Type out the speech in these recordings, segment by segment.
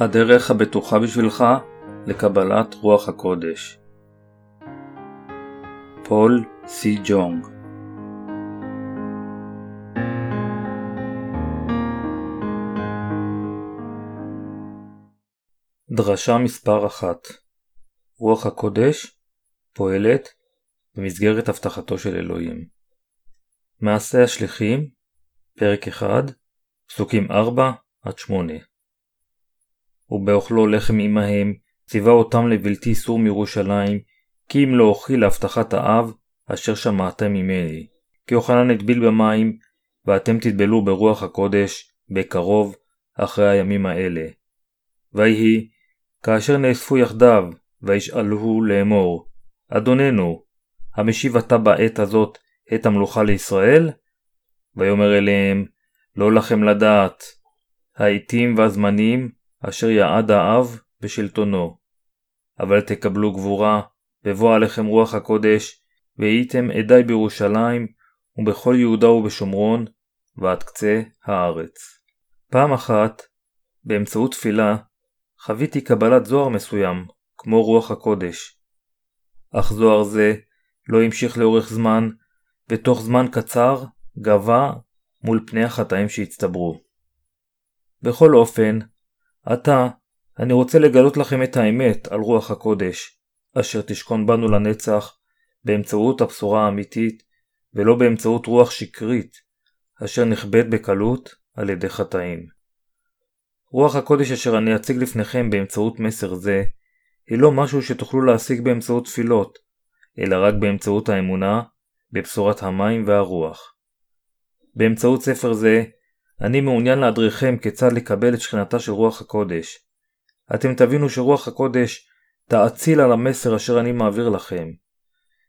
הדרך הבטוחה בשבילך לקבלת רוח הקודש. פול סי ג'ונג דרשה מספר אחת רוח הקודש פועלת במסגרת הבטחתו של אלוהים. מעשה השליחים, פרק 1, פסוקים 4-8 ובאוכלו לחם עמהם, ציווה אותם לבלתי איסור מירושלים, כי אם לא אוכיל להבטחת האב, אשר שמעתם ממני. כי אוכלן אטביל במים, ואתם תטבלו ברוח הקודש, בקרוב, אחרי הימים האלה. ויהי, כאשר נאספו יחדיו, וישאלוהו לאמור, אדוננו, המשיב אתה בעת הזאת את המלוכה לישראל? ויאמר אליהם, לא לכם לדעת, העתים והזמנים אשר יעד האב בשלטונו. אבל תקבלו גבורה, ובוא עליכם רוח הקודש, והייתם עדי בירושלים, ובכל יהודה ובשומרון, ועד קצה הארץ. פעם אחת, באמצעות תפילה, חוויתי קבלת זוהר מסוים, כמו רוח הקודש. אך זוהר זה לא המשיך לאורך זמן, ותוך זמן קצר גבה מול פני החטאים שהצטברו. בכל אופן, עתה אני רוצה לגלות לכם את האמת על רוח הקודש, אשר תשכון בנו לנצח, באמצעות הבשורה האמיתית, ולא באמצעות רוח שקרית, אשר נכבד בקלות על ידי חטאים. רוח הקודש אשר אני אציג לפניכם באמצעות מסר זה, היא לא משהו שתוכלו להשיג באמצעות תפילות, אלא רק באמצעות האמונה בבשורת המים והרוח. באמצעות ספר זה, אני מעוניין להדריכם כיצד לקבל את שכנתה של רוח הקודש. אתם תבינו שרוח הקודש תאציל על המסר אשר אני מעביר לכם.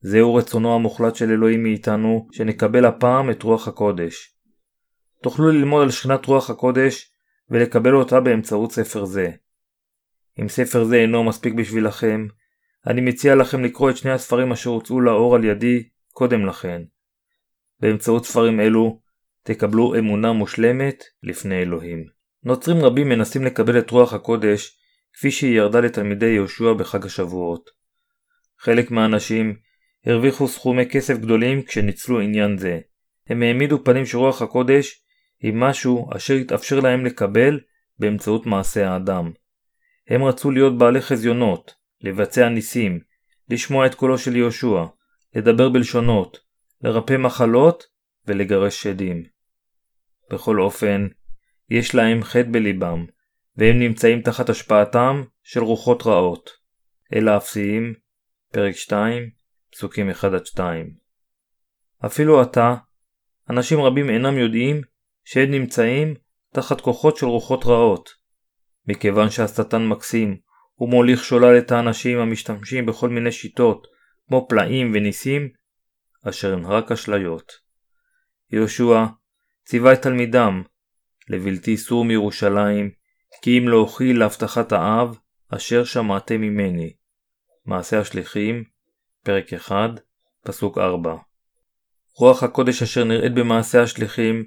זהו רצונו המוחלט של אלוהים מאיתנו, שנקבל הפעם את רוח הקודש. תוכלו ללמוד על שכנת רוח הקודש ולקבל אותה באמצעות ספר זה. אם ספר זה אינו מספיק בשבילכם, אני מציע לכם לקרוא את שני הספרים אשר הוצאו לאור על ידי קודם לכן. באמצעות ספרים אלו תקבלו אמונה מושלמת לפני אלוהים. נוצרים רבים מנסים לקבל את רוח הקודש כפי שהיא ירדה לתלמידי יהושע בחג השבועות. חלק מהאנשים הרוויחו סכומי כסף גדולים כשניצלו עניין זה. הם העמידו פנים שרוח הקודש היא משהו אשר התאפשר להם לקבל באמצעות מעשה האדם. הם רצו להיות בעלי חזיונות, לבצע ניסים, לשמוע את קולו של יהושע, לדבר בלשונות, לרפא מחלות ולגרש שדים. בכל אופן, יש להם חטא בליבם, והם נמצאים תחת השפעתם של רוחות רעות. אל האפסיים, פרק 2, פסוקים 1-2. אפילו עתה, אנשים רבים אינם יודעים שהם נמצאים תחת כוחות של רוחות רעות. מכיוון שהשטן מקסים, הוא מוליך שולל את האנשים המשתמשים בכל מיני שיטות, כמו פלאים וניסים, אשר הן רק אשליות. יהושע ציווה את תלמידם לבלתי סור מירושלים, כי אם לא אוכיל להבטחת האב, אשר שמעתם ממני. מעשה השליחים, פרק 1, פסוק 4. רוח הקודש אשר נראית במעשה השליחים,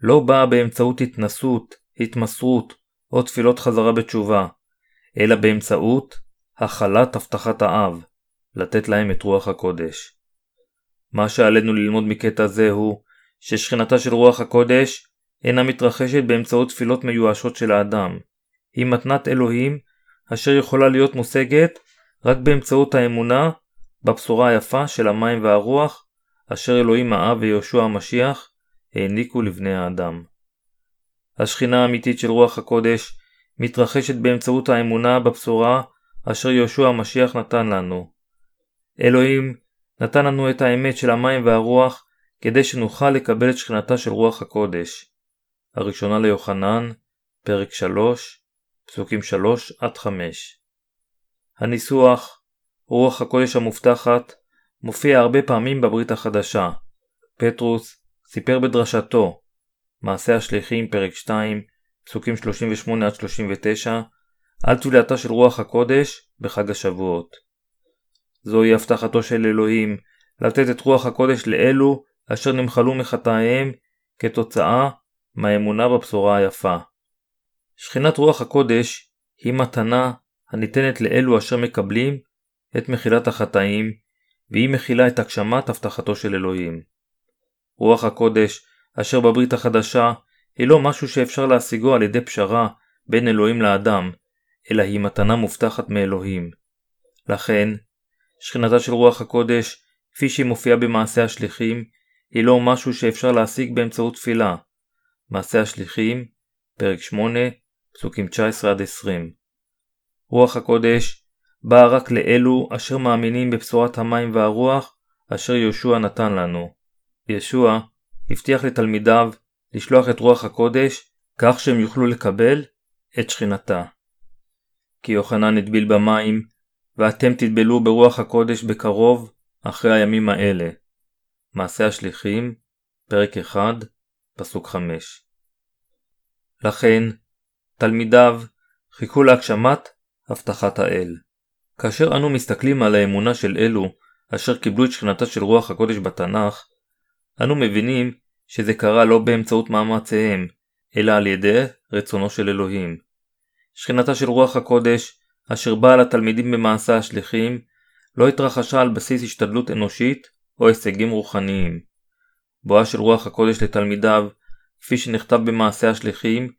לא באה באמצעות התנסות, התמסרות, או תפילות חזרה בתשובה, אלא באמצעות הכלת הבטחת האב, לתת להם את רוח הקודש. מה שעלינו ללמוד מקטע זה הוא ששכינתה של רוח הקודש אינה מתרחשת באמצעות תפילות מיואשות של האדם. היא מתנת אלוהים אשר יכולה להיות מושגת רק באמצעות האמונה בבשורה היפה של המים והרוח אשר אלוהים האב ויהושע המשיח העניקו לבני האדם. השכינה האמיתית של רוח הקודש מתרחשת באמצעות האמונה בבשורה אשר יהושע המשיח נתן לנו. אלוהים נתן לנו את האמת של המים והרוח כדי שנוכל לקבל את שכנתה של רוח הקודש. הראשונה ליוחנן, פרק 3, פסוקים 3-5. הניסוח רוח הקודש המובטחת מופיע הרבה פעמים בברית החדשה. פטרוס סיפר בדרשתו, מעשה השליחים, פרק 2, פסוקים 38-39, על תפילתה של רוח הקודש בחג השבועות. זוהי הבטחתו של אלוהים לתת את רוח הקודש לאלו אשר נמחלו מחטאיהם כתוצאה מהאמונה בבשורה היפה. שכינת רוח הקודש היא מתנה הניתנת לאלו אשר מקבלים את מחילת החטאים, והיא מכילה את הגשמת הבטחתו של אלוהים. רוח הקודש, אשר בברית החדשה, היא לא משהו שאפשר להשיגו על ידי פשרה בין אלוהים לאדם, אלא היא מתנה מובטחת מאלוהים. לכן, שכינתה של רוח הקודש, כפי שהיא מופיעה במעשה השליחים, היא לא משהו שאפשר להשיג באמצעות תפילה. מעשה השליחים, פרק 8, פסוקים 19-20. רוח הקודש באה רק לאלו אשר מאמינים בבשורת המים והרוח אשר יהושע נתן לנו. ישוע הבטיח לתלמידיו לשלוח את רוח הקודש כך שהם יוכלו לקבל את שכינתה. כי יוחנן הטביל במים, ואתם תטבלו ברוח הקודש בקרוב אחרי הימים האלה. מעשה השליחים, פרק 1, פסוק 5. לכן, תלמידיו חיכו להגשמת הבטחת האל. כאשר אנו מסתכלים על האמונה של אלו אשר קיבלו את שכנתה של רוח הקודש בתנ"ך, אנו מבינים שזה קרה לא באמצעות מאמציהם, אלא על ידי רצונו של אלוהים. שכנתה של רוח הקודש, אשר באה לתלמידים במעשה השליחים, לא התרחשה על בסיס השתדלות אנושית או הישגים רוחניים. בואה של רוח הקודש לתלמידיו, כפי שנכתב במעשה השליחים,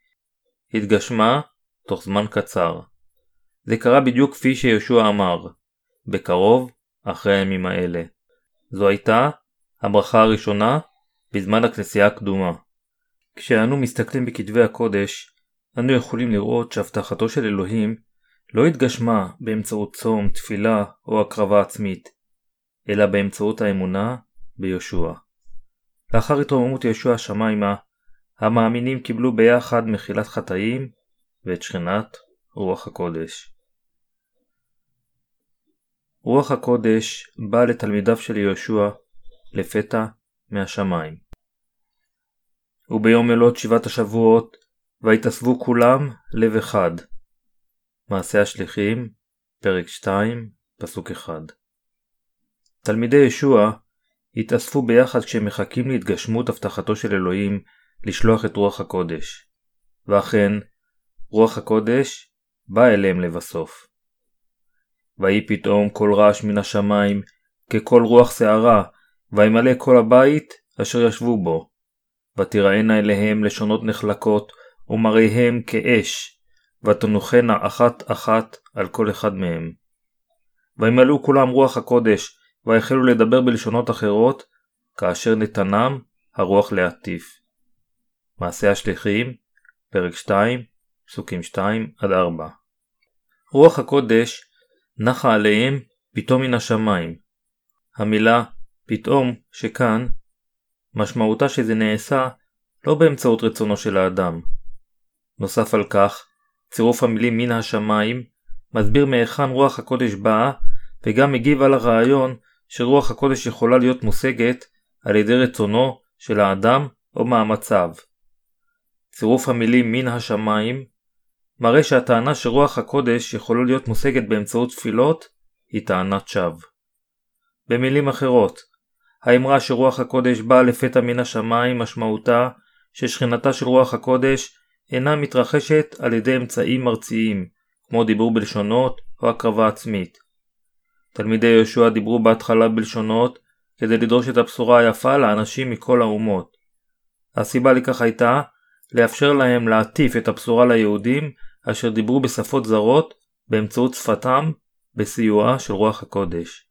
התגשמה תוך זמן קצר. זה קרה בדיוק כפי שיהושע אמר, בקרוב אחרי הימים האלה. זו הייתה הברכה הראשונה בזמן הכנסייה הקדומה. כשאנו מסתכלים בכתבי הקודש, אנו יכולים לראות שהבטחתו של אלוהים לא התגשמה באמצעות צום, תפילה או הקרבה עצמית, אלא באמצעות האמונה ביהושע. לאחר התרוממות יהושע השמיימה, המאמינים קיבלו ביחד מחילת חטאים ואת שכנת רוח הקודש. רוח הקודש באה לתלמידיו של יהושע לפתע מהשמיים. וביום מלאת שבעת השבועות, ויתאספו כולם לב אחד. מעשה השליחים, פרק 2, פסוק 1. תלמידי ישוע התאספו ביחד כשהם מחכים להתגשמות הבטחתו של אלוהים לשלוח את רוח הקודש. ואכן, רוח הקודש בא אליהם לבסוף. ויהי פתאום כל רעש מן השמיים, ככל רוח שערה, וימלא כל הבית אשר ישבו בו. ותראינה אליהם לשונות נחלקות, ומראיהם כאש, ותנוחנה אחת אחת על כל אחד מהם. וימלאו כולם רוח הקודש, ויחלו לדבר בלשונות אחרות, כאשר נתנם הרוח להטיף. מעשה השליחים, פרק 2, פסוקים 2-4 רוח הקודש נחה עליהם פתאום מן השמיים. המילה פתאום שכאן משמעותה שזה נעשה לא באמצעות רצונו של האדם. נוסף על כך, צירוף המילים מן השמיים מסביר מהיכן רוח הקודש באה וגם מגיב על הרעיון שרוח הקודש יכולה להיות מושגת על ידי רצונו של האדם או מאמציו. צירוף המילים מן השמיים מראה שהטענה שרוח הקודש יכולה להיות מושגת באמצעות תפילות היא טענת שווא. במילים אחרות, האמרה שרוח הקודש באה לפתע מן השמיים משמעותה ששכנתה של רוח הקודש אינה מתרחשת על ידי אמצעים ארציים, כמו דיבור בלשונות או הקרבה עצמית. תלמידי יהושע דיברו בהתחלה בלשונות כדי לדרוש את הבשורה היפה לאנשים מכל האומות. הסיבה לכך הייתה לאפשר להם להטיף את הבשורה ליהודים אשר דיברו בשפות זרות באמצעות שפתם בסיועה של רוח הקודש.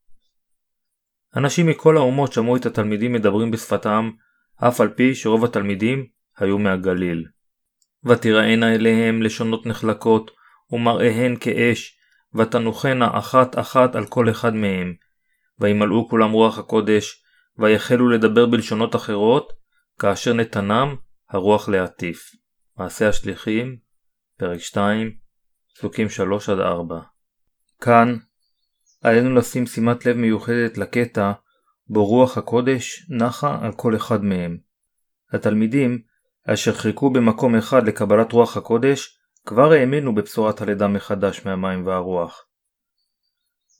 אנשים מכל האומות שמעו את התלמידים מדברים בשפתם, אף על פי שרוב התלמידים היו מהגליל. ותראינה אליהם לשונות נחלקות, ומראיהן כאש, ותנוחנה אחת אחת על כל אחד מהם. וימלאו כולם רוח הקודש, ויחלו לדבר בלשונות אחרות, כאשר נתנם הרוח להטיף. מעשה השליחים, פרק 2, פסוקים 3-4. כאן עלינו לשים שימת לב מיוחדת לקטע בו רוח הקודש נחה על כל אחד מהם. התלמידים, אשר חיכו במקום אחד לקבלת רוח הקודש, כבר האמינו בבשורת הלידה מחדש מהמים והרוח.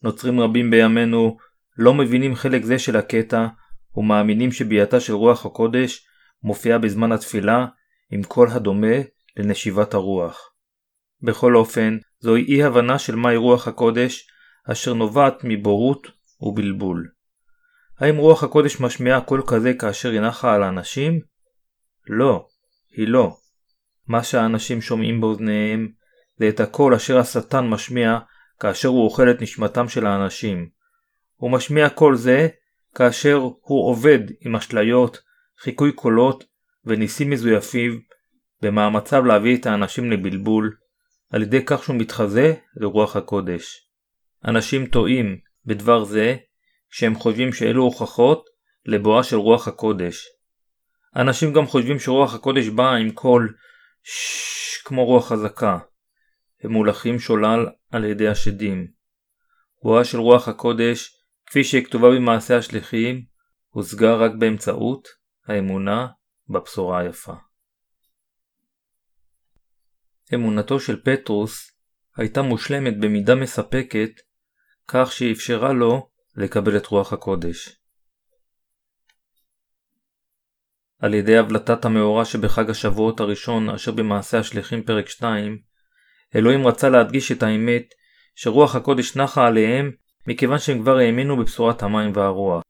נוצרים רבים בימינו לא מבינים חלק זה של הקטע ומאמינים שביאתה של רוח הקודש מופיעה בזמן התפילה עם קול הדומה לנשיבת הרוח. בכל אופן, זוהי אי הבנה של מהי רוח הקודש, אשר נובעת מבורות ובלבול. האם רוח הקודש משמיעה קול כזה כאשר היא נחה על האנשים? לא, היא לא. מה שהאנשים שומעים באוזניהם זה את הקול אשר השטן משמיע כאשר הוא אוכל את נשמתם של האנשים. הוא משמיע קול זה כאשר הוא עובד עם אשליות, חיקוי קולות וניסים מזויפים במאמציו להביא את האנשים לבלבול, על ידי כך שהוא מתחזה לרוח הקודש. אנשים טועים בדבר זה כשהם חושבים שאלו הוכחות לבואה של רוח הקודש. אנשים גם חושבים שרוח הקודש באה עם קול ששש כמו רוח חזקה. הם מולכים שולל על ידי השדים. בואה של רוח הקודש, כפי שהיא כתובה במעשה השליחים, הושגה רק באמצעות האמונה בבשורה היפה. אמונתו של פטרוס הייתה מושלמת במידה מספקת, כך שאפשרה לו לקבל את רוח הקודש. על ידי הבלטת המאורע שבחג השבועות הראשון אשר במעשה השליחים פרק 2, אלוהים רצה להדגיש את האמת שרוח הקודש נחה עליהם מכיוון שהם כבר האמינו בבשורת המים והרוח.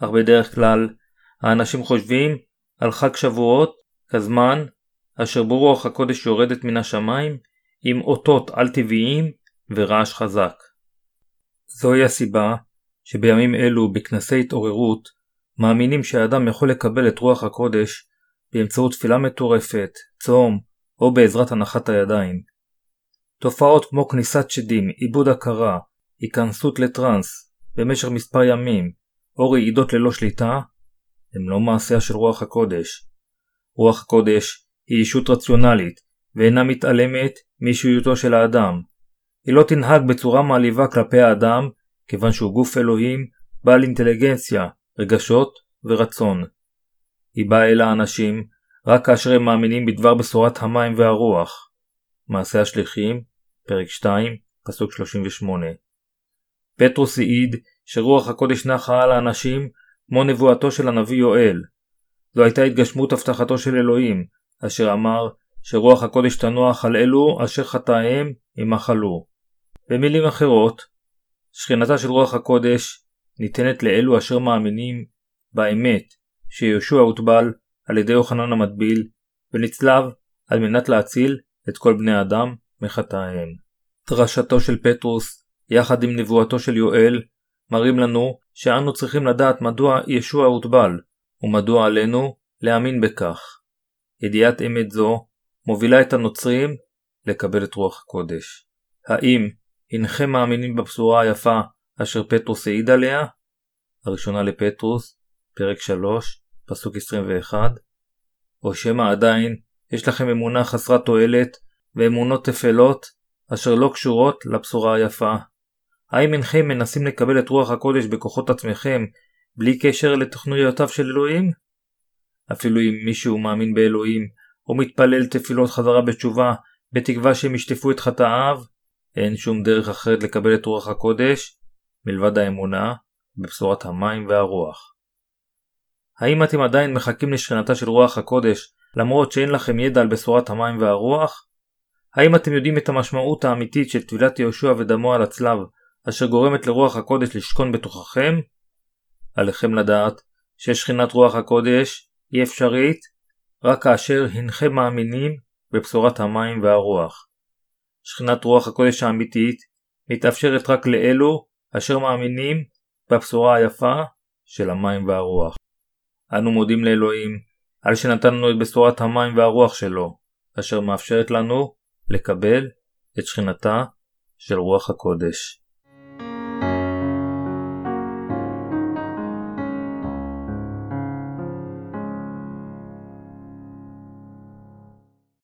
אך בדרך כלל, האנשים חושבים על חג שבועות כזמן אשר בו רוח הקודש יורדת מן השמיים עם אותות על-טבעיים ורעש חזק. זוהי הסיבה שבימים אלו בכנסי התעוררות מאמינים שהאדם יכול לקבל את רוח הקודש באמצעות תפילה מטורפת, צום או בעזרת הנחת הידיים. תופעות כמו כניסת שדים, עיבוד הכרה, היכנסות לטראנס במשך מספר ימים או רעידות ללא שליטה הם לא מעשיה של רוח הקודש. רוח הקודש היא ישות רציונלית ואינה מתעלמת מאישיותו של האדם. היא לא תנהג בצורה מעליבה כלפי האדם כיוון שהוא גוף אלוהים בעל אינטליגנציה, רגשות ורצון. היא באה אל האנשים רק כאשר הם מאמינים בדבר בשורת המים והרוח. מעשה השליחים, פרק 2, פסוק 38. פטרוס העיד שרוח הקודש נחה על האנשים כמו נבואתו של הנביא יואל. זו הייתה התגשמות הבטחתו של אלוהים, אשר אמר שרוח הקודש תנוח על אלו אשר חטאיהם ימחלו. במילים אחרות, שכינתה של רוח הקודש ניתנת לאלו אשר מאמינים באמת שיהושע הוטבל על ידי יוחנן המטביל ונצלב על מנת להציל את כל בני אדם מחטאיהם. דרשתו של פטרוס יחד עם נבואתו של יואל מראים לנו שאנו צריכים לדעת מדוע ישוע הוטבל ומדוע עלינו להאמין בכך. ידיעת אמת זו מובילה את הנוצרים לקבל את רוח הקודש. האם הנכם מאמינים בבשורה היפה אשר פטרוס העיד עליה? הראשונה לפטרוס, פרק 3, פסוק 21, או שמא עדיין יש לכם אמונה חסרת תועלת ואמונות תפלות אשר לא קשורות לבשורה היפה. האם אינכם מנסים לקבל את רוח הקודש בכוחות עצמכם בלי קשר לתוכניותיו של אלוהים? אפילו אם מישהו מאמין באלוהים או מתפלל תפילות חזרה בתשובה בתקווה שהם ישטפו את חטאיו, אין שום דרך אחרת לקבל את רוח הקודש מלבד האמונה בבשורת המים והרוח. האם אתם עדיין מחכים לשכנתה של רוח הקודש למרות שאין לכם ידע על בשורת המים והרוח? האם אתם יודעים את המשמעות האמיתית של טבילת יהושע ודמו על הצלב אשר גורמת לרוח הקודש לשכון בתוככם? עליכם לדעת ששכינת רוח הקודש היא אפשרית רק כאשר הנכם מאמינים בבשורת המים והרוח. שכינת רוח הקודש האמיתית מתאפשרת רק לאלו אשר מאמינים בבשורה היפה של המים והרוח. אנו מודים לאלוהים על שנתן לנו את בשורת המים והרוח שלו, אשר מאפשרת לנו לקבל את שכינתה של רוח הקודש.